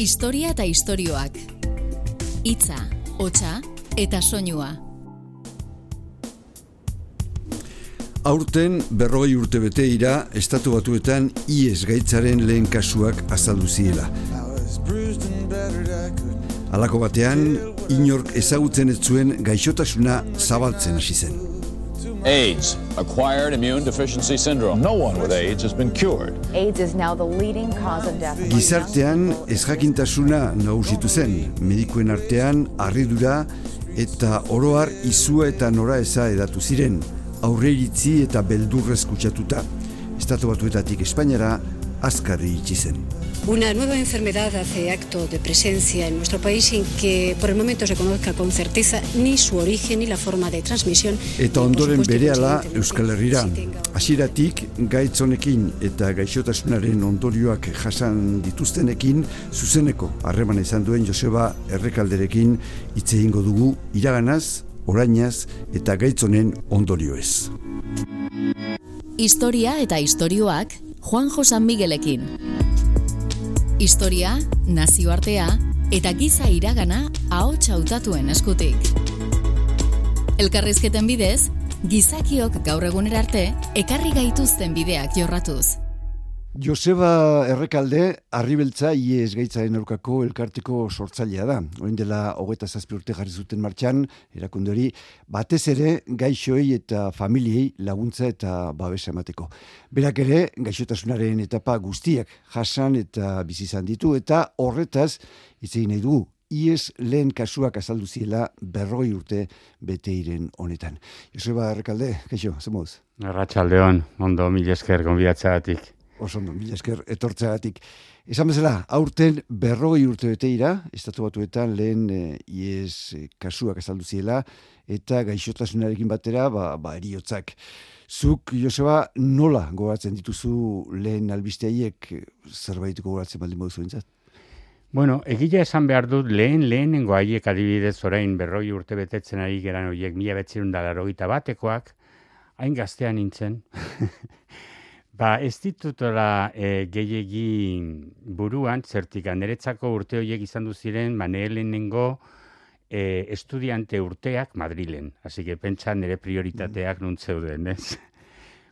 Historia eta istorioak. Hitza, hotsa eta soinua. Aurten berrogei urte bete ira, estatu batuetan IES gaitzaren lehen kasuak azaldu ziela. Halako batean, inork ezagutzen ez zuen gaixotasuna zabaltzen hasi zen. AIDS, acquired immune deficiency syndrome. No one with AIDS has been cured. AIDS is now the leading cause of death. Gizartean ez jakintasuna nagusitu zen, medikuen artean harridura eta oroar izua eta nora eza edatu ziren, aurre iritzi eta beldurrez kutsatuta. Estatu batuetatik Espainiara azkarri itxi zen. Una nueva enfermedad hace acto de presencia en nuestro país sin que por el momento se conozca con certeza ni su origen ni la forma de transmisión. Eta ondoren berehala Euskal Herrira. Hasieratik gaitz honekin eta gaixotasunaren ondorioak jasan dituztenekin zuzeneko harreman izan duen Joseba Errekalderekin hitz egingo dugu iraganaz, orainaz eta gaitz honen ondorioez. Historia eta istorioak Juanjo San Miguelekin. Historia, nazioartea eta giza iragana ahots hautatuen eskutik. Elkarrizketen bidez, gizakiok gaur egunera arte ekarri gaituzten bideak jorratuz. Joseba Errekalde, arribeltza IES gaitzaren aurkako elkarteko sortzailea da. Oin dela hogeta zazpi urte jarri zuten martxan, erakunde hori, batez ere gaixoei eta familiei laguntza eta babesa emateko. Berak ere, gaixotasunaren etapa guztiak jasan eta bizi izan ditu, eta horretaz, itzei nahi dugu, IES lehen kasuak azaldu ziela berroi urte bete iren honetan. Joseba Errekalde, kaixo, zemuz? Arratxaldeon, ondo mil esker gonbidatzagatik oso ondo, mila esker etortzeagatik. Esan bezala, aurten berrogei urte beteira, estatu batuetan lehen e, ies e, kasuak azaldu ziela, eta gaixotasunarekin batera, ba, ba eriotzak. Zuk, Joseba, nola gogatzen dituzu lehen albisteiek zerbaituko gogatzen baldin modu zuentzat? Bueno, egile esan behar dut lehen lehenengo haiek adibidez orain berroi urte betetzen ari geran horiek mila betzirun batekoak, hain gaztean nintzen, Ba, ez ditutora e, gehiegi buruan, zertik aneretzako urte horiek izan du ziren, ba, lehenengo e, estudiante urteak Madrilen. Hasi que pentsa nire prioritateak mm. nuntzeuden, ez?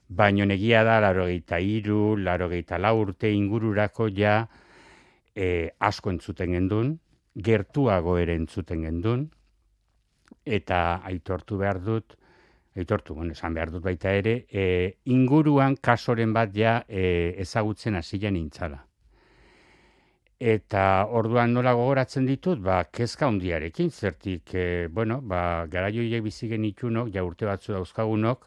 Baina negia da, laro gehieta iru, laro gehieta la urte ingururako ja e, asko entzuten gendun, gertuago ere entzuten gendun, eta aitortu behar dut, Eitortu, bueno, esan behar dut baita ere, e, inguruan kasoren bat ja e, ezagutzen hasian intzala. Eta orduan nola gogoratzen ditut, ba, kezka hundiarekin, zertik, e, bueno, ba, gara joiek bizigen itunok, ja urte batzu dauzkagunok,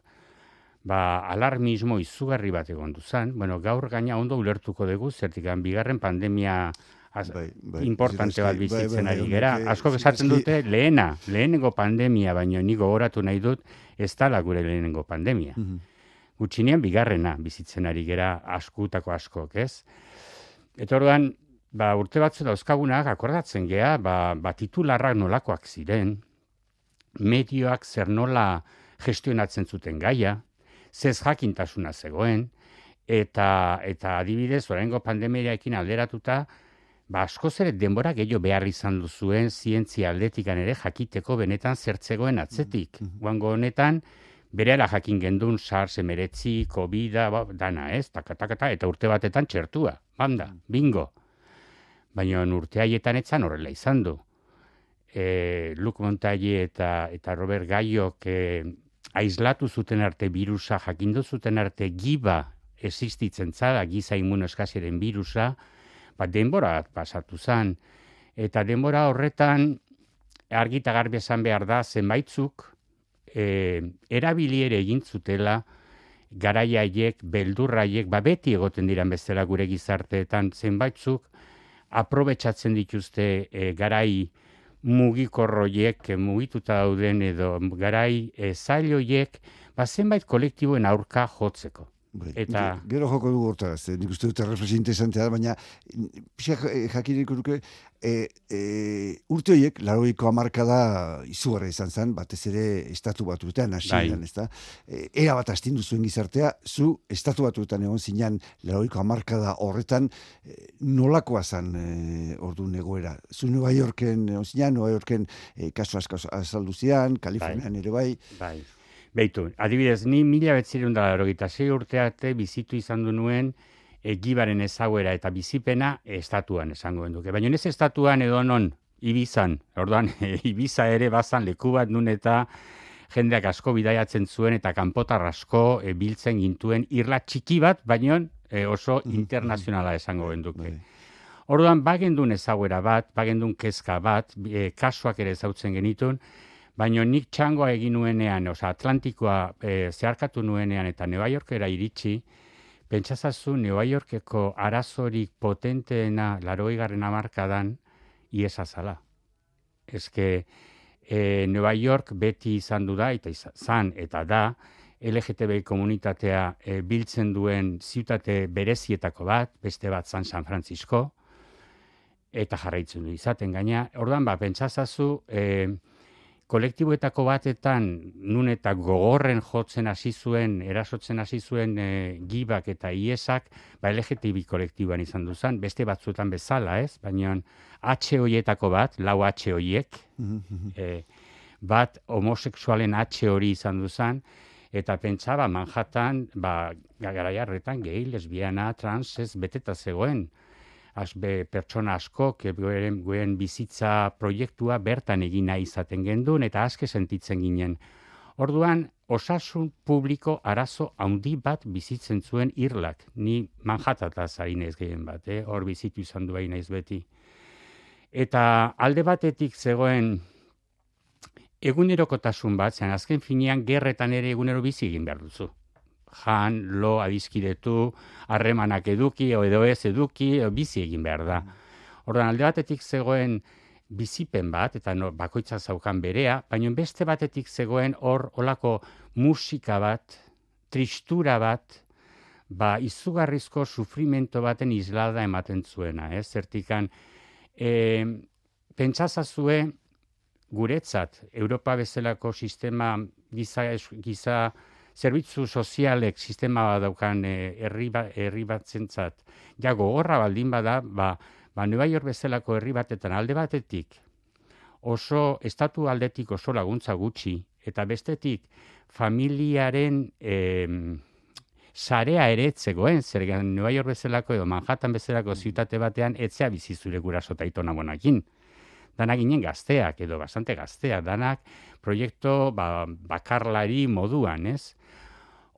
ba, alarmismo izugarri bat egon duzan. Bueno, gaur gaina ondo ulertuko dugu, zertik, bigarren pandemia az, bai, bai, importante bat bai, bizitzen bai, bai, ari gera. Asko esatzen dute lehena, lehenengo pandemia, baino ni gogoratu nahi dut, ez dala gure lehenengo pandemia. Mm Gutxinean bigarrena bizitzen ari gera askutako askok, ez? Eta orduan, ba, urte batzu dauzkagunak akordatzen gea, ba, ba titularrak nolakoak ziren, medioak zer nola gestionatzen zuten gaia, zez jakintasuna zegoen, eta, eta adibidez, oraingo pandemiaekin alderatuta, ba, askoz ere denbora gehiago behar izan duzuen zientzia aldetikan ere jakiteko benetan zertzegoen atzetik. Mm -hmm. honetan, bere jakin gendun SARS emeretzi, COVID, ba, dana ez, takatakata, eta urte batetan txertua, banda, mm. bingo. Baina urte haietan etzan horrela izan du. E, Luke Montalle eta, eta Robert Gaiok e, aislatu zuten arte virusa, jakindu zuten arte giba existitzen zara, giza immunoskasiren virusa, ba, denbora pasatu zen. Eta denbora horretan, argita garbi esan behar da, zenbaitzuk, e, erabiliere egin zutela, garaiaiek, beldurraiek, ba beti egoten diran bezala gure gizarteetan, zenbaitzuk, aprobetsatzen dituzte e, garai mugikorroiek, mugituta dauden edo garai e, zailoiek, ba zenbait kolektiboen aurka jotzeko. Bai, Eta- ge- Gero joko dugu hortaz, eh, nik uste dut erreflexio interesantea da, baina pixak eh, jakiriko nuke, e, e, urte horiek, laroiko amarkada izugarra izan zen, batez ere estatu batuetan, hasieran, Bai. ezta? E, era bat astindu zuen gizartea, zu estatu batuetan egon zinan, laroiko amarkada horretan, e, nolakoa zen e, ordu negoera? Zu Nueva Yorken egon zinan, Nueva Yorken e, kasu asko azaldu zian, Kalifornian ere bai, Bai. Beitu, adibidez, ni mila betzirun da sei urte arte bizitu izan du nuen egibaren ezauera eta bizipena estatuan esango duke. Baina ez estatuan edo non, Ibizan, orduan, Ibiza ere bazan leku bat nun eta jendeak asko bidaiatzen zuen eta kanpotar asko e, biltzen gintuen irla txiki bat, baina e, oso internazionala esango genduke. bai. Orduan, bagendun ezaguera bat, bagendun kezka bat, e, kasuak ere ezautzen genitun, baina nik txangoa egin nuenean, oza, Atlantikoa e, zeharkatu nuenean eta New Yorkera iritsi, pentsazazu New Yorkeko arazorik potenteena laroigarren amarkadan iesa zala. Ezke, e, New York beti izan du da, eta izan, zan eta da, LGTB komunitatea e, biltzen duen ziutate berezietako bat, beste bat zan San Francisco, eta jarraitzen du izaten gaina. Ordan ba, pentsazazu, e, kolektiboetako batetan nun eta gogorren jotzen hasi zuen, erasotzen hasi zuen e, gibak eta iesak, ba LGTB kolektiboan izan duzan, beste batzuetan bezala, ez? Baina H hoietako bat, lau H hoiek, e, bat homosexualen H hori izan duzan, eta pentsa, ba, Manhattan, ba, garai harretan, gehi, lesbiana, trans, ez, beteta zegoen. Asbe pertsona asko, goen, goen bizitza proiektua bertan egin nahi izaten gendun, eta aske sentitzen ginen. Orduan, osasun publiko arazo handi bat bizitzen zuen irlak. Ni Manhattataz ari naiz gehien bat, eh? hor bizitu izan du naiz beti. Eta alde batetik zegoen egunerokotasun bat, zen azken finean gerretan ere egunero bizi egin behar duzu. Jan, lo, adizkidetu, harremanak eduki, edo ez eduki, bizi egin behar da. Ordan alde batetik zegoen bizipen bat, eta no, bakoitza zaukan berea, baina beste batetik zegoen hor olako musika bat, tristura bat, ba, izugarrizko sufrimento baten islada ematen zuena, ez? Zertikan, e, pentsazazue, guretzat, Europa bezalako sistema giza, giza zerbitzu sozialek sistema bat daukan eh, herri ba, herri batzentzat, ja gogorra baldin bada, ba, ba Nueva York bezalako herri batetan alde batetik, oso estatu aldetik oso laguntza gutxi, eta bestetik familiaren em, sarea ere ez zegoen, zer New York bezalako edo Manhattan bezalako ziutate batean etzea bizi zure guraso eta aitona monakin. Danak ginen gazteak edo bastante gazteak, danak proiektu ba, bakarlari moduan, ez?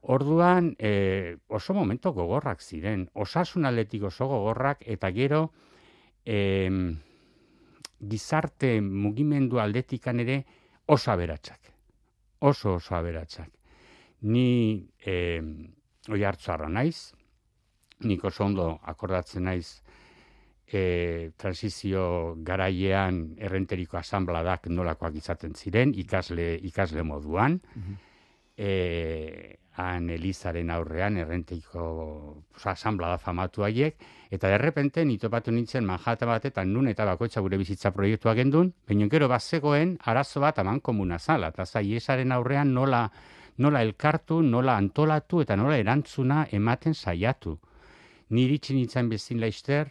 Orduan e, oso momento gogorrak ziren, osasun aldetik oso gogorrak eta gero em, gizarte mugimendu aldetikan ere oso aberatsak. Oso oso aberatsak. Ni eh, oi hartzarra naiz, nik oso ondo akordatzen naiz e, transizio garaiean errenteriko asambladak nolakoak izaten ziren, ikasle, ikasle moduan, e, han Elizaren aurrean errenteiko asamblada famatu haiek, eta derrepente nitopatu nintzen Manhattan batetan nun eta bakoitza gure bizitza proiektua gendun, baina gero bazegoen arazo bat aman komuna zala, eta zaiesaren aurrean nola, nola elkartu, nola antolatu eta nola erantzuna ematen saiatu. Ni iritsi nintzen bezin laizter,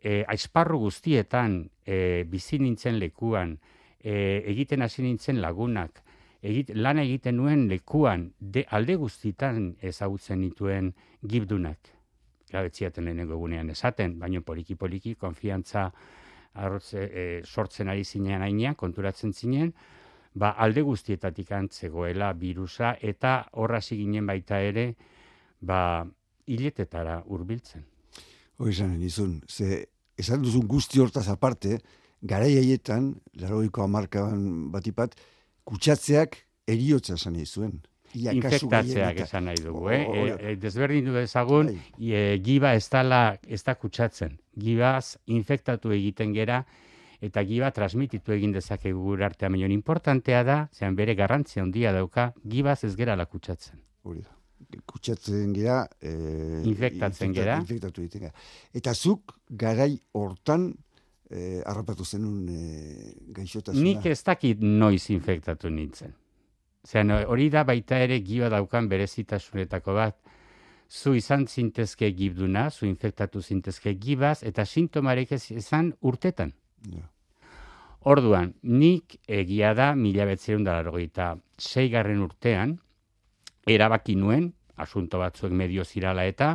e, aizparru guztietan e, bizi nintzen lekuan, e, egiten hasi nintzen lagunak, egit, lan egiten nuen lekuan, de, alde guztitan ezagutzen nituen gibdunak. Gabetziaten lehenengo egunean esaten, baino poliki-poliki, konfiantza arrotze, e, sortzen ari zinean ainean, konturatzen zinen, ba, alde guztietatik antzegoela virusa, eta horra ginen baita ere, ba, hiletetara hurbiltzen. Hoi esan nizun, ze esan duzun guzti hortaz aparte, garai haietan, laroiko amarkaban batipat, kutsatzeak eriotza esan nahi zuen. Infektatzeak esan nahi dugu, O- eh? o- E, e, desberdin du ezagun, Bai. e, giba ez dala, ez da kutsatzen. Gibaz infektatu egiten gera, eta giba transmititu egin dezakegu gure artean, baina importantea da, zean bere garrantzia handia dauka, gibaz ez gera kutsatzen. Hori da. Kutsatzen gera... E, Infektatzen gera. Infektatu egiten gera. Eta zuk garai hortan e, harrapatu zenun e, gaixotasuna. Nik ez dakit noiz infektatu nintzen. Zeran, hori da baita ere giba daukan berezitasunetako bat. Zu izan zintezke gibduna, zu infektatu zintezke gibaz, eta sintomarek ez izan urtetan. Ja. Orduan, nik egia da mila betzerun da largoita zeigarren urtean, erabaki nuen, asunto batzuek medio zirala eta,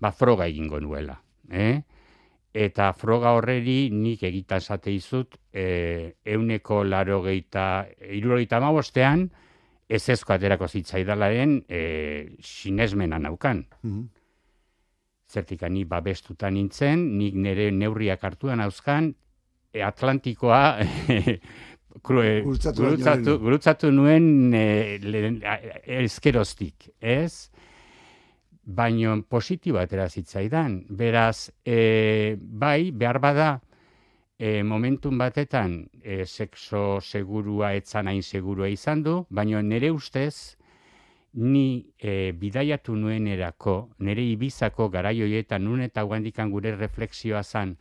ba froga egingo nuela. Eh? Eta froga horreri nik egita esate izut, e, euneko laro geita, irurogeita mabostean, ez ezko aterako zitzaidalaren e, sinesmena naukan. Mhm. Zertika ni babestuta nintzen, nik nire neurriak hartuan hauzkan, e, Atlantikoa krue, Gurutzatu gurutzatu, nuen e, ezkeroztik, ez? Baino positibo atera zitzaidan. Beraz, e, bai, behar bada, e, momentun batetan e, sexo segurua etzan hain segurua izan du, baino nire ustez, ni e, bidaiatu nuenerako, nire ibizako garaioietan nun eta guandikan gure refleksioa zan,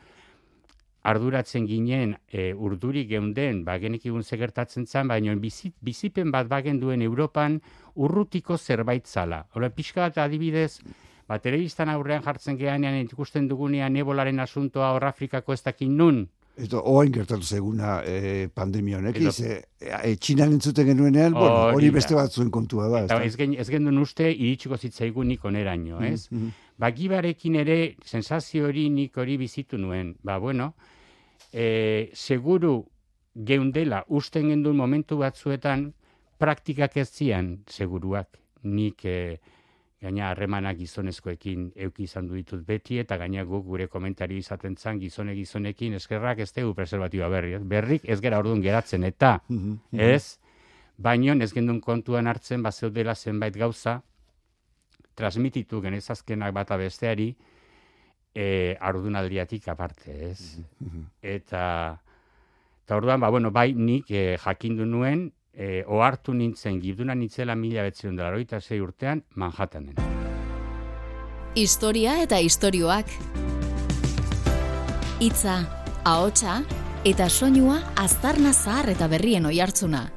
arduratzen ginen e, urdurik geunden, ba, genekigun zegertatzen zan, baina bizit, bizipen bat bagen duen Europan urrutiko zerbait zala. Hora, pixka bat adibidez, ba, telebistan aurrean jartzen geanean ikusten dugunean ebolaren asuntoa hor Afrikako ez dakin nun, Eta oain gertatu zeguna e, pandemia honek, Edo- e, e, txinan entzuten genuenean, bueno, Hori hori da. beste batzuen kontua da. eta ez, gen, ez gendun uste iritsiko zitzaigunik oneraino, ez? Mhm. Ba, gibarekin ere, sensazio hori nik hori bizitu nuen. Ba, bueno, e, seguru geundela usten gendun momentu batzuetan, praktikak ez zian seguruak. Nik e, gaina harremanak gizonezkoekin euki izan du ditut beti, eta gaina guk gure komentario izaten zan gizone gizonekin eskerrak ez tegu preservatiba berri. ez? Berrik ez gera orduan geratzen, eta Mhm. ez, baino ez gendun kontuan hartzen bazeudela zenbait gauza, transmititu genezazkenak bata besteari, e, ardunaldiatik aparte, ez? Eta, eta orduan, ba, bueno, bai nik e, jakindu nuen, e, ohartu nintzen, gibduna nintzela mila betzerun dela zei urtean, Manhattanen. Historia eta istorioak. Hitza, ahotsa eta soinua aztarna zahar eta berrien oihartzuna.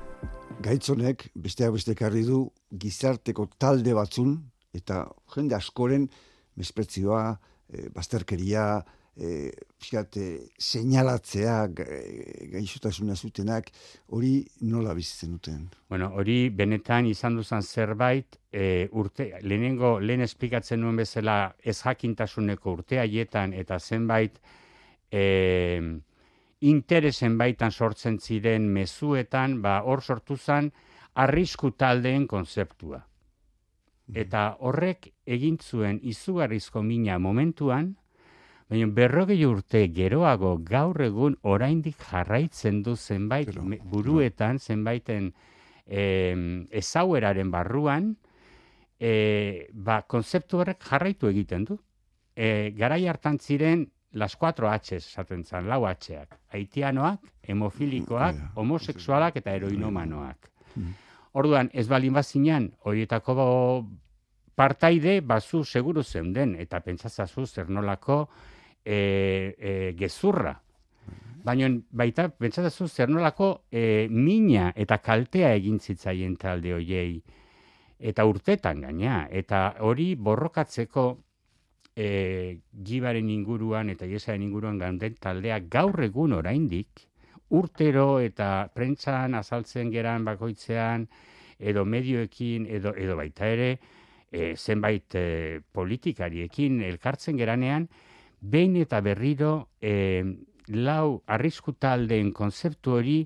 gaitzonek besteak beste ekarri du gizarteko talde batzun eta jende askoren mespretzioa, e, bazterkeria, e, pixkat, e, seinalatzea e, gaixotasuna zutenak, hori nola bizitzen duten. Bueno, hori benetan izan duzan zerbait, e, urte, lehenengo, lehen esplikatzen nuen bezala ez jakintasuneko urte haietan eta zenbait e, interesen baitan sortzen ziren mezuetan, ba, hor sortu zen arrisku taldeen konzeptua. Eta horrek egin zuen izugarrizko mina momentuan, baina berrogei urte geroago gaur egun oraindik jarraitzen du zenbait Pero, me- buruetan, zenbaiten em, ezaueraren barruan, e, ba, konzeptu horrek jarraitu egiten du. E, garai hartan ziren las 4 H esaten zan, lau Hak. Haitianoak, hemofilikoak, homosexualak eta heroinomanoak. Orduan, ez balin bazinan, horietako bo- partaide bazu seguru zeunden, eta pentsatzazu zer nolako e, e, gezurra. Baina baita pentsatzazu zer nolako e, mina eta kaltea egin zitzaien talde hoiei. Eta urtetan gaina, eta hori borrokatzeko e, gibaren inguruan eta iesaren inguruan ganden taldeak gaur egun oraindik, urtero eta prentsan azaltzen geran bakoitzean, edo medioekin, edo, edo baita ere, e, zenbait e, politikariekin elkartzen geranean, behin eta berriro e, lau arrisku taldeen konzeptu hori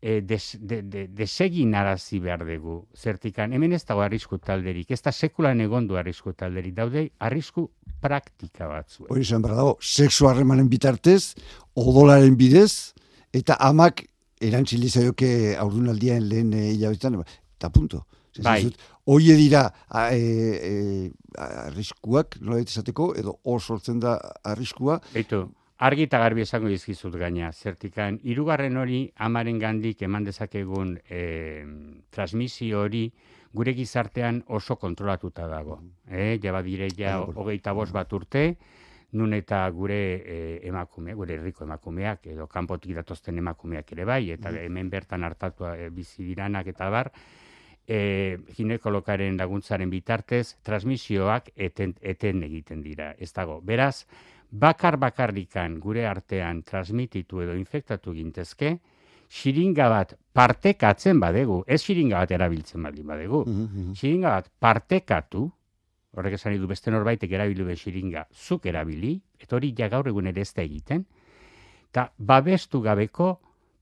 e, des, de, de, desegin arazi behar dugu. Zertikan, hemen ez dago arrisku talderik, ez da sekulan egon du arrisku talderik, daude arrisku praktika batzu. Hori behar dago, sexu harremanen bitartez, odolaren bidez, eta amak erantzili zaioke aurdunaldian lehen e, hilabetean, eta punto. Bai. dizut, Hoie dira a, e, e, arriskuak, nola esateko, edo hor sortzen da arriskua, Beitu, argi eta garbi esango dizkizut gaina, zertikan, hirugarren hori amaren gandik eman dezakegun eh, transmisio hori gure gizartean oso kontrolatuta dago. Eh, ja badire ja hogeita bost bat urte, nun eta gure e, emakume, gure herriko emakumeak, edo kanpotik datozten emakumeak ere bai, eta hemen bertan hartatu e, bizi diranak eta bar, e, ginekolokaren laguntzaren bitartez, transmisioak eten, eten egiten dira. Ez dago, beraz, bakar bakarrikan gure artean transmititu edo infektatu gintezke, xiringa bat partekatzen badegu, ez xiringa bat erabiltzen baldin badegu, mm xiringa bat partekatu, horrek esan du beste norbaitek erabilu be xiringa, zuk erabili, eta hori ja gaur egun ere ez da egiten, eta babestu gabeko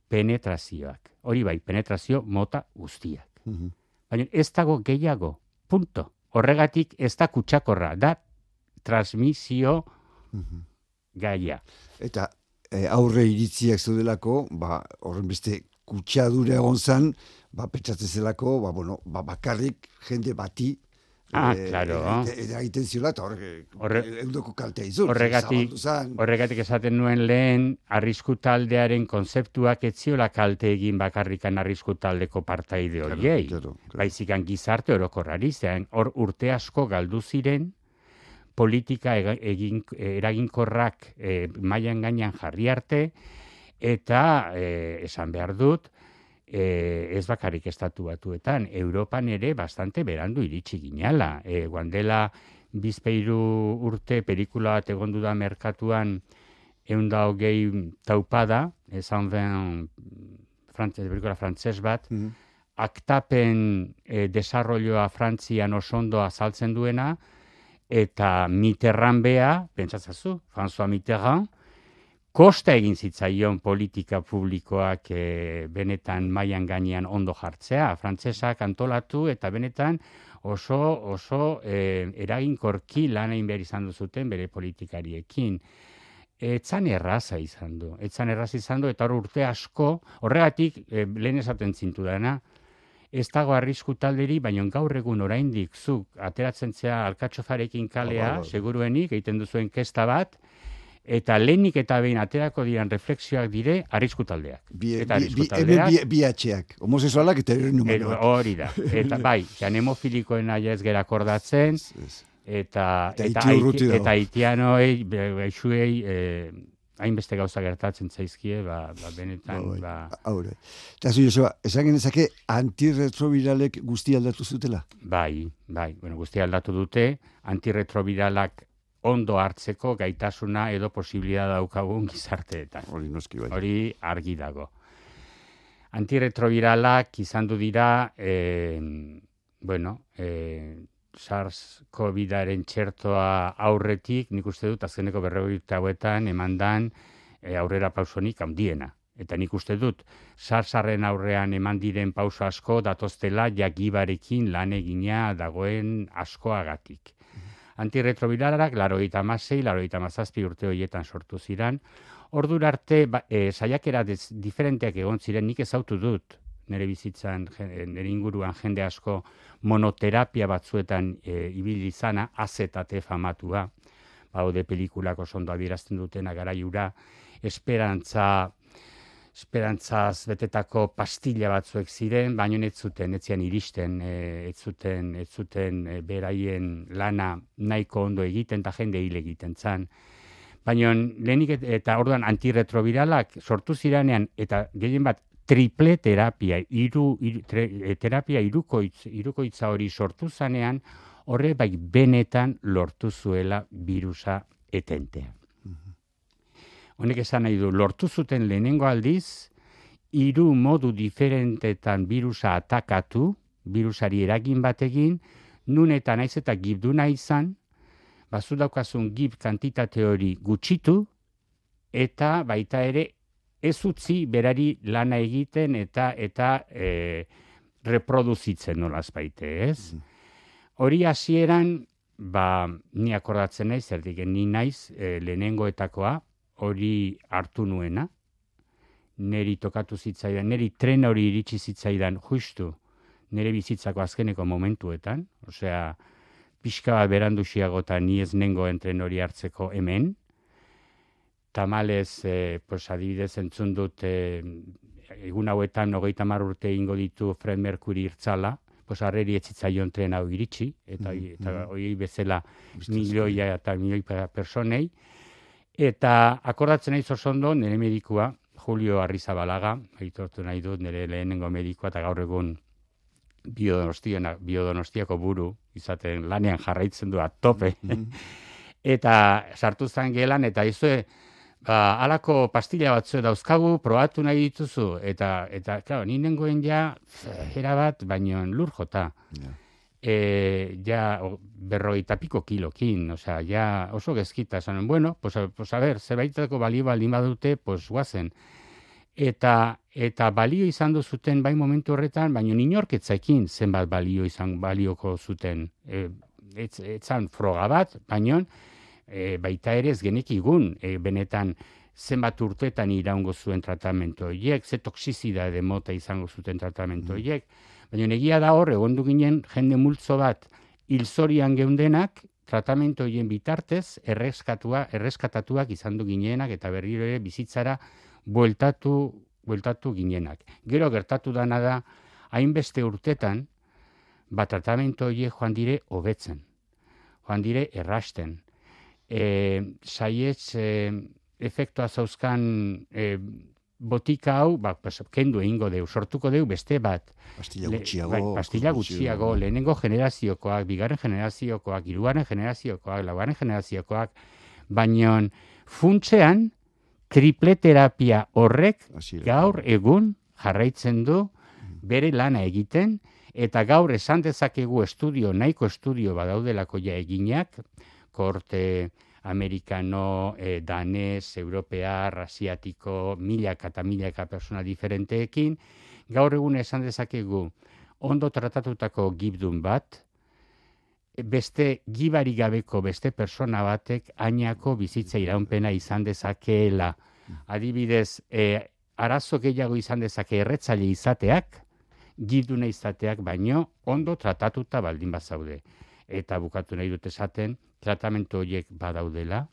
penetrazioak. Hori bai, penetrazio mota guztiak. Mm Baina ez dago gehiago, punto. Horregatik ez da kutsakorra, da transmisio gaia. Eta e, aurre iritziak zeudelako, ba, horren beste kutsadura egon zan, ba, petxatzen zelako, ba, bueno, ba, bakarrik jende bati Ah, e, claro. Eta ziola, eta horre, eudoko kaltea izu. Horregatik, horregatik esaten nuen lehen, arrisku taldearen konzeptuak etziola kalte egin bakarrikan arrisku taldeko partaide horiei. Claro, claro, Baizikan gizarte orokorrari, zean hor urte asko galdu ziren, politika egin, eraginkorrak e, mailan gainean jarri arte, eta e, esan behar dut, e, ez bakarrik estatu batuetan, Europan ere bastante berandu iritsi ginala. E, guandela bizpeiru urte pelikula bat egon da merkatuan eunda hogei taupada, esan ben frantzes, pelikula frantzes bat, mm -hmm. aktapen e, desarrolloa Frantzian osondo azaltzen duena, eta Mitterrand bea, pentsatzazu, François Mitterrand, kosta egin zitzaion politika publikoak e, benetan mailan gainean ondo jartzea. Frantsesak antolatu eta benetan oso oso e, eraginkorki lan egin behar izan duzuten bere politikariekin. Etzan erraza izan du. Etzan erraza izan du eta hor urte asko, horregatik e, lehen esaten zintu dena, ez dago arrisku talderi, baina gaur egun oraindik zuk ateratzen zea alkatxofarekin kalea, seguruenik, egiten duzuen kesta bat, eta lehenik eta behin aterako diran refleksioak dire arrisku taldeak. Bi, eta arrisku taldeak. Bi, bi, bi homosesualak eta eren numeroak. Hori da. Eta bai, jan hemofilikoen aia ez gera akordatzen, eta, eta, eta, eta itianoei, beixuei, eh, hainbeste gauza gertatzen zaizkie, ba, ba benetan, ba... ba... Haure. Eta zu, Joseba, esan genezake antirretroviralek guzti aldatu zutela? Bai, bai, bueno, guzti aldatu dute, antirretroviralak ondo hartzeko gaitasuna edo posibilia daukagun gizarteetan. Hori noski bai. Hori argi dago. Antirretroviralak izan du dira, eh, bueno, eh, SARS-CoV-aren txertoa aurretik, nik uste dut, azkeneko berregoita hauetan, emandan e, aurrera pausonik handiena. Eta nik uste dut, SARS-arren aurrean eman diren pauso asko, datoztela jagibarekin lan egina dagoen askoagatik. Mm -hmm. Antirretroviralak, laro eta masei, laro eta mazazpi urte horietan sortu ziran, Ordura arte, ba, e, saiakera diferenteak egon ziren, nik ezautu dut, nire bizitzan, nire inguruan jende asko monoterapia batzuetan e, ibili izana, azetate famatua, baude pelikulako sondo adierazten dutena garaiura, esperantza, esperantzaz betetako pastilla batzuek ziren, baino ez zuten, ez zian iristen, e, ez zuten, ez zuten e, beraien lana nahiko ondo egiten, eta jende hile egiten zan. Baina lehenik eta orduan antirretroviralak sortu ziranean, eta gehien bat triple terapia, iru, iru eh, terapia irukoitz, irukoitza hori sortu zanean, horre bai benetan lortu zuela virusa etentea. Honek esan nahi du, lortu zuten lehenengo aldiz, hiru modu diferentetan virusa atakatu, virusari eragin bategin, nun eta naiz eta gibduna izan, bazu daukazun gib kantitate hori gutxitu, eta baita ere ez utzi berari lana egiten eta eta e, reproduzitzen nolaz baite, ez? Mm. Hori hasieran ba, ni akordatzen naiz, erdik, ni naiz e, lehenengoetakoa, hori hartu nuena, neri tokatu zitzaidan, neri tren hori iritsi zitzaidan justu nere bizitzako azkeneko momentuetan, osea, pixka bat berandu ni ez nengoen tren hori hartzeko hemen, tamales, e, pues, adibidez, entzun dut, e, egun hauetan, hogeita mar urte ingo ditu Fred Mercury irtzala, pues arreri etzitzaion tren hau iritsi, eta, Mm, eta mm. hori bezala milioia eta milioi pa- personei. Eta akordatzen nahi zozondo, nire medikua, Julio Arrizabalaga, aitortu nahi dut, nire lehenengo medikua, eta gaur egun biodonostiako buru, izaten lanean jarraitzen du tope. Mhm. eta sartu zen gelan, eta izue, ba, alako pastilla batzu dauzkagu, probatu nahi dituzu, eta, eta, claro, ni nengoen ja, era bat, baino lur jota. Ja. E, ja, o- berrogeita piko kilokin, osea, ja, oso gezkita, esan, bueno, pues, pues a ver, zerbaitako balio baldin badute, pues guazen. Eta, eta balio izan du zuten bai momentu horretan, baino inorketzaekin zenbat balio izan balioko zuten. E, etz, etzan froga bat, baino e, baita ere ez genekigun, e, benetan zenbat urtetan iraungo zuen tratamentu horiek, ze toksizidade mota izango zuten tratamentu horiek, baina egia da hor, egondu ginen jende multzo bat hilzorian geundenak, tratamentu horien bitartez, erreskatua, erreskatatuak izan du ginenak eta berriro ere bizitzara bueltatu, bueltatu ginenak. Gero gertatu dana da, hainbeste urtetan, ba tratamentu horiek joan dire hobetzen. Joan dire errasten. E, saietz e, efektua zauzkan e, botika hau, ba, kendu egingo deu, sortuko deu beste bat. Pastilla Le- gutxiago. bai, pastilla gutxiago. lehenengo generaziokoak, bigarren generaziokoak, hirugarren generaziokoak, laugarren generaziokoak, baino funtsean tripleterapia horrek Hasiera. gaur egun jarraitzen du bere lana egiten eta gaur esan dezakegu estudio, nahiko estudio badaudelako ja eginak, korte amerikano, eh, danez, europear, asiatiko, milaka eta milaka persona diferenteekin, gaur egun esan dezakegu ondo tratatutako gibdun bat, beste gibari gabeko beste persona batek ainako bizitza iraunpena izan dezakeela. Adibidez, e, arazo gehiago izan dezake erretzaile izateak, gibduna izateak, baino ondo tratatuta baldin bazaude. Eta bukatu nahi dut esaten, tratamentu horiek badaudela,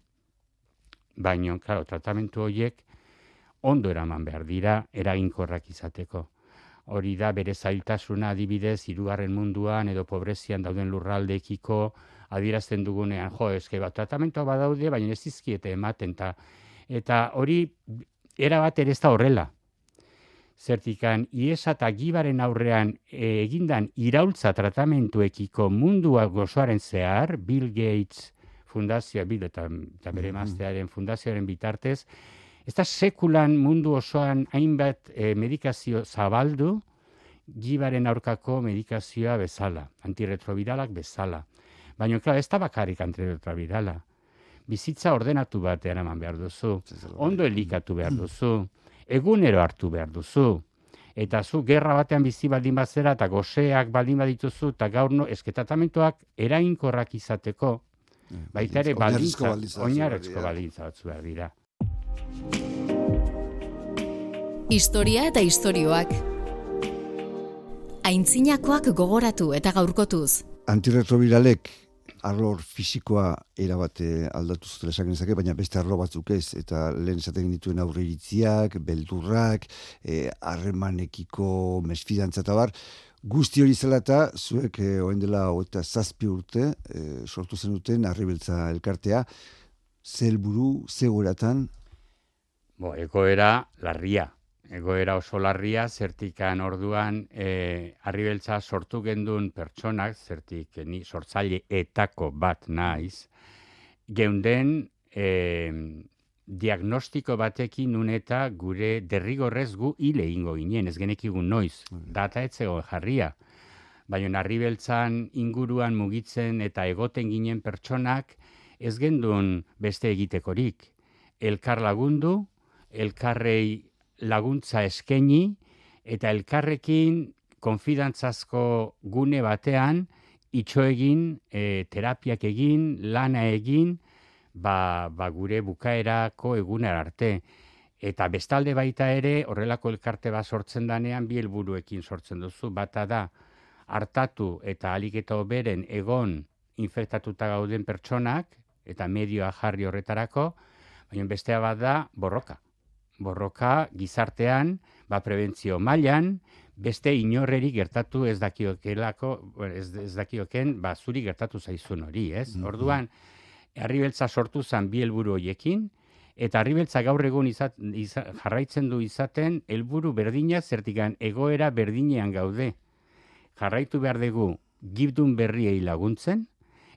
baino, claro, tratamentu horiek ondo eraman behar dira eraginkorrak izateko. Hori da bere zailtasuna adibidez hirugarren munduan edo pobrezian dauden lurraldeekiko adierazten dugunean, jo, eske bat tratamentua badaude, baina ez dizkiete ematen ta eta hori era bat ere ez da horrela. Zertikan, iesa eta gibaren aurrean e, egindan iraultza tratamentuekiko mundua gozoaren zehar, Bill Gates fundazioa, Bill eta, eta bere Mhm. emaztearen fundazioaren bitartez, ez da sekulan mundu osoan hainbat e, medikazio zabaldu, gibaren aurkako medikazioa bezala, antirretroviralak bezala. Baina, klar, ez da bakarrik antirretrovirala. Bizitza ordenatu bat eraman behar duzu, ondo elikatu behar duzu, egunero hartu behar duzu. Eta zu gerra batean bizi baldin bazera eta goseak baldin badituzu eta gaur no, esketatamendtuak erainkorrak izateko, baita ere baldintza, dira. baldintza batzu behar dira. Historia eta istorioak. Aintzinakoak gogoratu eta gaurkotuz. Antirretroviralek arlor fisikoa erabate aldatu zutela esan genezake, baina beste arlo batzuk ez, eta lehen esaten dituen aurre iritziak, beldurrak, eh, harremanekiko mesfidantza eta bar, guzti hori zela eta zuek eh, oen dela eta zazpi urte eh, sortu zenuten arribeltza elkartea, zelburu, zegoratan, Bo, egoera larria. Egoera oso larria, zertikan orduan e, arribeltza sortu gendun pertsonak, zertik eh, ni sortzaile etako bat naiz, geunden e, diagnostiko batekin nun eta gure derrigorrez gu hile ingo ginen, ez genekigun noiz, data etzego jarria. Baina arribeltzan inguruan mugitzen eta egoten ginen pertsonak ez gendun beste egitekorik. Elkar lagundu, elkarrei laguntza eskaini eta elkarrekin konfidantzazko gune batean itxo egin, e, terapiak egin, lana egin, ba, ba gure bukaerako egunera arte. Eta bestalde baita ere, horrelako elkarte bat sortzen danean, bi helburuekin sortzen duzu. Bata da, hartatu eta alik eta oberen egon infektatuta gauden pertsonak, eta medioa jarri horretarako, baina bestea bat da borroka borroka gizartean, ba prebentzio mailan, beste inorreri gertatu ez dakiokelako, ez, ez dakioken, ba, zuri gertatu zaizun hori, ez? Mhm. Orduan, Arribeltza sortu zan bi helburu hoiekin, eta Arribeltza gaur egun izat, iza- jarraitzen du izaten helburu berdina zertikan egoera berdinean gaude. Jarraitu behar dugu gibdun berriei laguntzen,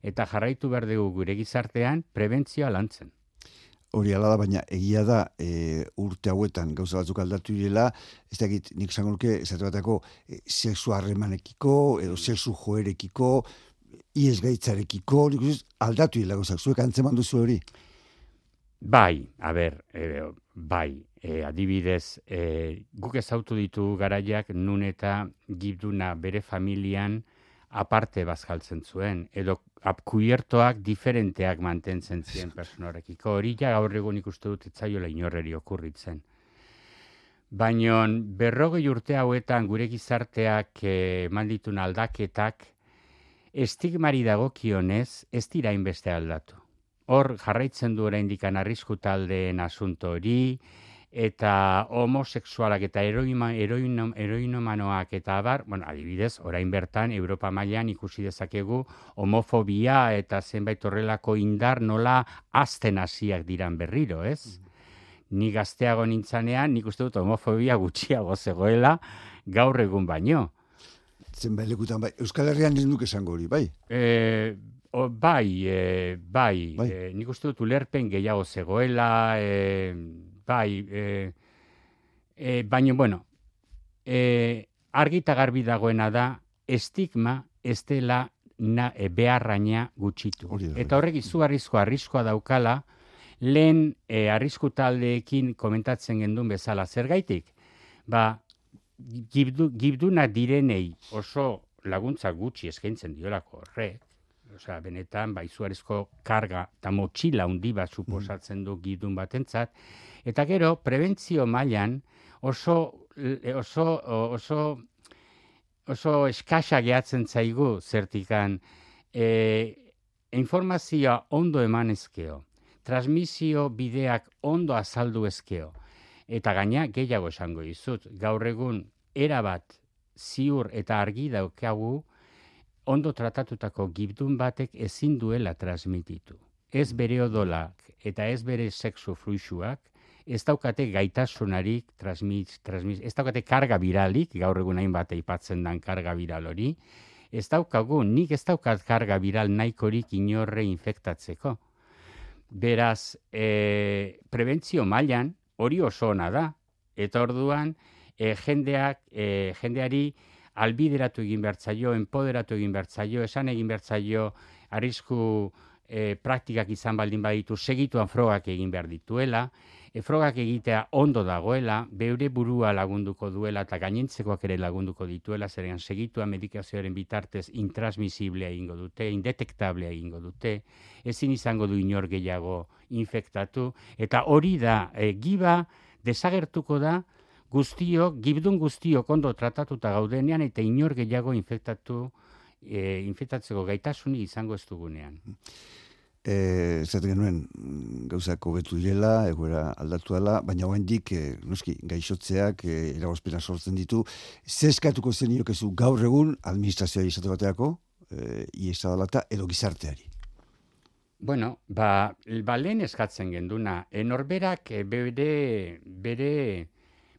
eta jarraitu behar dugu gure gizartean prebentzioa lantzen. Hori ala da, baina egia da e, urte hauetan gauza batzuk aldatu direla, ez dakit nik zango nuke, esate batako, e, sexu harremanekiko, edo sexu joerekiko, ies gaitzarekiko, nik uste aldatu direla gauzak, zuek antzeman duzu hori. Bai, a ber, e, bai, e, adibidez, e, guk ezautu ditu garaiak nun eta gibduna bere familian aparte bazkaltzen zuen, edo apkuiertoak diferenteak mantentzen ziren personarekiko. Hori ja gaur egun ikuste dut etzaiola inorreri okurritzen. Baina berrogei urte hauetan gure gizarteak eh, eman ditun aldaketak estigmari dagokionez ez dira inbeste aldatu. Hor jarraitzen du oraindik arrisku taldeen asunto hori eta homosexualak eta heroima, heroino, heroinomanoak eta abar, bueno, adibidez, orain bertan Europa mailan ikusi dezakegu homofobia eta zenbait horrelako indar nola azten hasiak diran berriro, ez? Ni gazteago nintzanean, nik uste dut homofobia gutxiago zegoela gaur egun baino. Zenbait lekutan, bai, Euskal Herrian ez nuke esango hori, bai. E, o, bai, e, bai, Bai. E, nik uste dut ulerpen gehiago zegoela, e, bai, e, e, baina, bueno, e, argi eta garbi dagoena da, estigma ez dela na, e, beharraina gutxitu. Hori da, Eta horrek izugarrizko arriskoa daukala, lehen e, arrisku taldeekin komentatzen gendun bezala. Zergaitik? Ba, gibdu, gibduna direnei oso laguntza gutxi eskaintzen diolako horrek, osea, benetan, ba, izugarrizko karga eta motxila handi bat suposatzen du gibdun batentzat, eta gero, prebentzio mailan oso, oso, oso, oso eskasa gehatzen zaigu zertikan, e, informazioa ondo eman ezkeo, transmisio bideak ondo azaldu ezkeo, eta gaina gehiago esango dizut, gaur egun erabat ziur eta argi daukagu ondo tratatutako gibdun batek ezin duela transmititu. Ez bere odolak eta ez bere sexu fluixuak, ez daukate gaitasunarik transmit, transmit, ez daukate karga viralik, gaur egun hainbat aipatzen dan karga viral hori, ez daukagu, nik ez daukat karga viral nahikorik inorre infektatzeko. Beraz, e, prebentzio mailan hori oso ona da. Eta orduan, e, jendeak, e, jendeari albideratu egin bertzaio, empoderatu egin bertzaio, esan egin bertzaio, arrisku e, praktikak izan baldin baditu, segituan frogak egin behar dituela, frogak egitea ondo dagoela, beure burua lagunduko duela eta gainentzekoak ere lagunduko dituela, zeren segitua medikazioaren bitartez intransmisiblea egingo dute, indetektablea egingo dute, ezin izango du inor gehiago infektatu, eta hori da, e, giba desagertuko da, guztiok, gibdun guztiok ondo tratatuta gaudenean, eta inor gehiago infektatu, e, infektatzeko gaitasuni izango ez dugunean. E, zaten genuen mm, gauzak hobetu direla, egoera aldatu dela, baina oraindik e, noski, gaixotzeak e, eragozpena sortzen ditu. Zeskatuko zen iokezu gaur egun administrazioa izate bateako, e, iesa edo gizarteari. Bueno, ba, ba lehen eskatzen genduna, enorberak eh, bere, bere,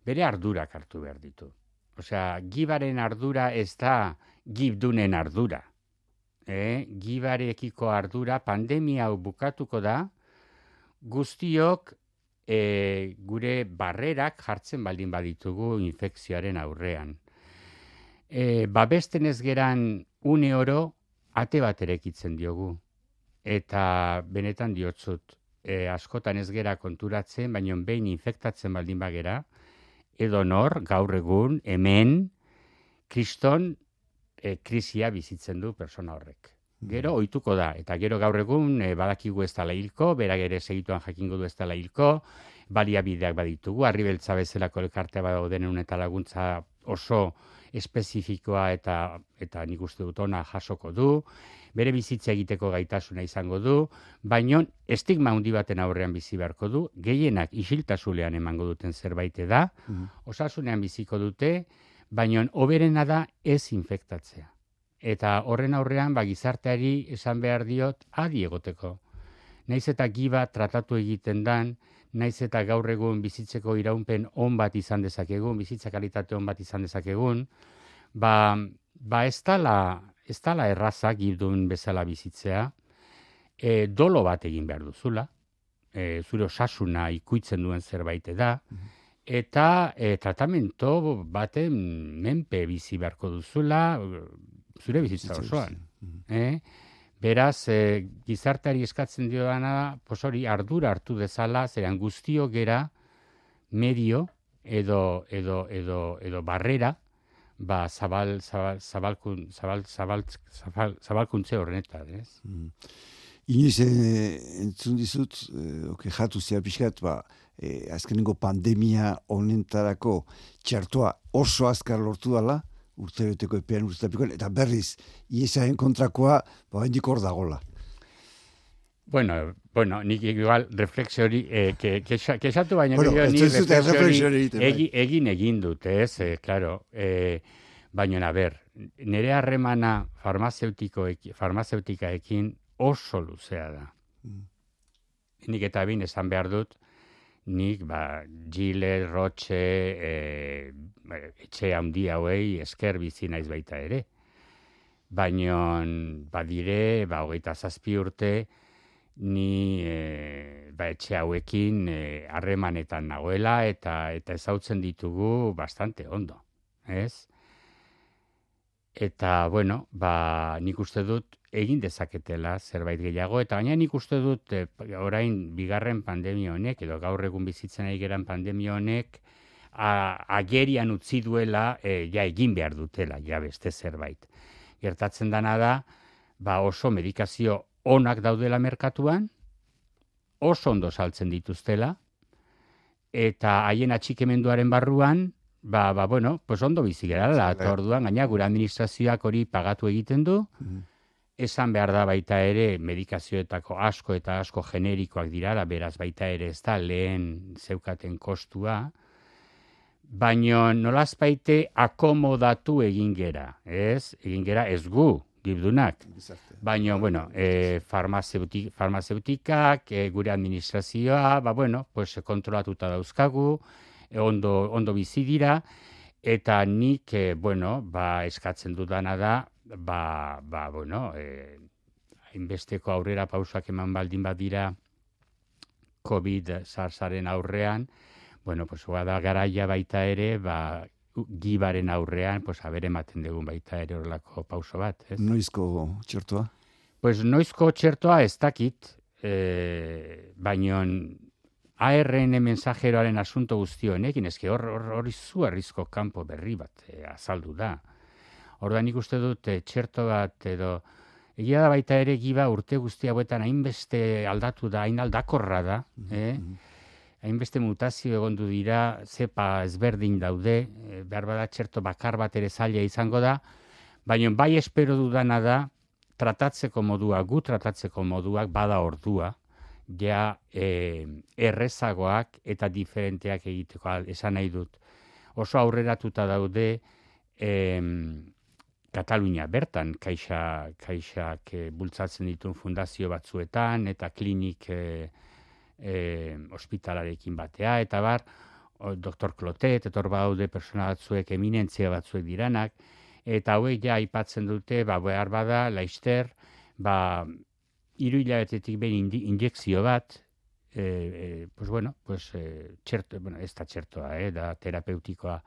bere ardurak hartu behar ditu. Osea, gibaren ardura ez da gibdunen ardura. Eh? Gibarekiko ardura pandemia hau bukatuko da, guztiok e, gure barrerak jartzen baldin baditugu infekzioaren aurrean. E, babesten ez geran une oro, ate bat erekitzen diogu eta benetan diotzut, e, askotan ez gera konturatzen, baina behin infektatzen baldin bagera, edo nor, gaur egun, hemen, kriston e, krisia bizitzen du persona horrek. Gero ohituko da, eta gero gaur egun e, badakigu ez dela hilko, berak ere segituan jakingo du ez dela hilko, baliabideak baditugu, arribeltza bezalako elkartea badauden eta laguntza oso espezifikoa eta eta nik uste dut ona jasoko du, bere bizitza egiteko gaitasuna izango du, baino estigma handi baten aurrean bizi beharko du, gehienak isiltasulean emango duten zerbait da, osasunean biziko dute, baina oberena da ez infektatzea. Eta horren aurrean, ba, gizarteari esan behar diot, adi egoteko. Naiz eta giba tratatu egiten dan, naiz eta gaur egun bizitzeko iraunpen on bat izan dezakegun, bizitza kalitate on bat izan dezakegun, ba, ba ez tala, ez tala erraza gibdun bezala bizitzea, e, dolo bat egin behar duzula, e, zure osasuna ikuitzen duen zerbait da, eta e, tratamento baten menpe bizi beharko duzula, zure bizitza osoan. Eh? Beraz, e, gizarteari eskatzen dio dana da, pos hori ardura hartu dezala, zeran guztio gera medio edo, edo, edo, edo barrera, ba, zabal, zabal, zabalkun, zabal, zabal, zabal, zabalkuntze horrenetan, ez? Mm. Inoiz, eh, entzun dizut, eh, oke, jatu zea pixkat, ba, eh, azkenengo pandemia honentarako txartoa oso azkar lortu dala, urte beteko epean urte eta berriz, iesaren kontrakoa, ba, hendik hor dagola. Bueno, bueno, nik igual refleksio hori, eh, que, que, que baina bueno, ni refleksio hori egi, egin egin dut, ez, eh, claro, eh, baina, a ber, nire harremana farmazeutikaekin oso luzea da. Mm. Nik eta bin esan behar dut, nik, ba, Gile, Roche, e, etxe handi hauei esker bizi naiz baita ere. Baina, badire, ba, hogeita zazpi urte, ni e, ba, etxe hauekin e, harremanetan nagoela eta eta ezautzen ditugu bastante ondo, ez? Eta, bueno, ba, nik uste dut egin dezaketela zerbait gehiago, eta baina nik uste dut e, orain bigarren pandemia honek, edo gaur egun bizitzen ari geran pandemia honek, a, agerian utzi duela, e, ja egin behar dutela, ja beste zerbait. Gertatzen dana da, ba oso medikazio onak daudela merkatuan, oso ondo saltzen dituztela, eta haien atxikemenduaren barruan, ba, ba, bueno, pues ondo bizi gerala, eta orduan, gaina gure administrazioak hori pagatu egiten du, mm-hmm. Esan behar da baita ere medikazioetako asko eta asko generikoak dira, da beraz baita ere ez da lehen zeukaten kostua, baino nolaz baite akomodatu egin gera, ez? Egin gera ez gu, gibdunak. Baina, bueno, e, farmazeutik, farmazeutikak, e, gure administrazioa, ba, bueno, pues, kontrolatuta dauzkagu, e, ondo, ondo bizi dira, eta nik, e, bueno, ba, eskatzen dudana da, ba, ba bueno, e, inbesteko aurrera pausak eman baldin badira COVID-SARSaren aurrean, bueno, pues, da garaia baita ere, ba, gibaren aurrean, pues, abere ematen dugun baita ere horrelako pauso bat. Ez? Noizko txertoa? Pues noizko txertoa ez dakit, e, baino ARN mensajeroaren asunto guztionekin, ezke hor hori zu arrizko kanpo berri bat e, azaldu da. Orda nik uste dut e, txerto bat edo egia da baita ere giba urte guzti hauetan hainbeste aldatu da, hain aldakorra da, mm -hmm. hainbeste mutazio egondu dira, zepa ezberdin daude, e, behar bada txerto bakar bat ere zaila izango da, baina bai espero dudana da, tratatzeko modua, gu tratatzeko moduak bada ordua, ja e, errezagoak eta diferenteak egiteko esan nahi dut. Oso aurreratuta daude e, Katalunia bertan, kaixa, kaixak e, bultzatzen dituen fundazio batzuetan eta klinik e, e, ospitalarekin batea, eta bar, o, doktor Klotet, eta hor baude persona batzuek eminentzia batzuek diranak, eta hauek ja aipatzen dute, ba, behar bada, laister, ba, iru hilabetetik behin injekzio bat, e, e, pues bueno, pues, e, txerto, bueno, ez da txertoa, eh, da terapeutikoa,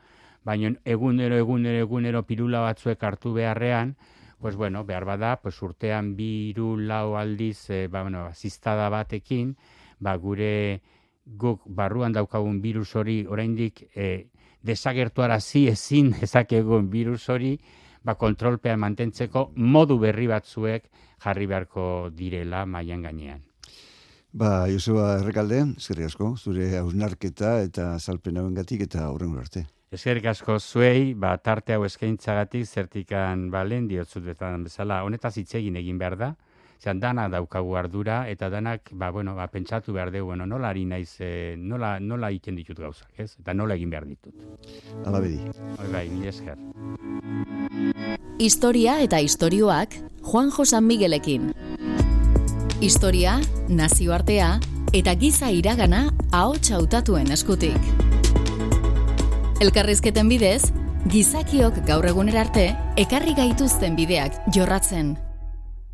baina egunero, egunero, egunero pirula batzuek hartu beharrean, pues bueno, behar bada, pues urtean biru lau aldiz, e, ba, bueno, aziztada batekin, ba, gure guk barruan daukagun virus hori oraindik e, desagertuarazi ezin ezakegun virus hori, ba, kontrolpean mantentzeko modu berri batzuek jarri beharko direla mailan gainean. Ba, Joseba Errekalde, eskerrik asko, zure hausnarketa eta salpen hauengatik eta horren arte. Eskerrik asko zuei, ba, tarte hau eskaintzagatik zertikan balen diotzut betan bezala, honetaz hitz egin egin behar da, Zan, dana daukagu ardura, eta danak, ba, bueno, ba, pentsatu behar dugu, bueno, nola ari naiz, e, nola, nola egiten ditut gauzak, ez? Eta nola egin behar ditut. Ala bedi. Hoi bai, mil esker. Historia eta istorioak Juan Josan Miguelekin. Historia, nazioartea eta giza iragana ahots hautatuen eskutik. Elkarrizketen bidez, gizakiok gaur egunera arte ekarri gaituzten bideak jorratzen.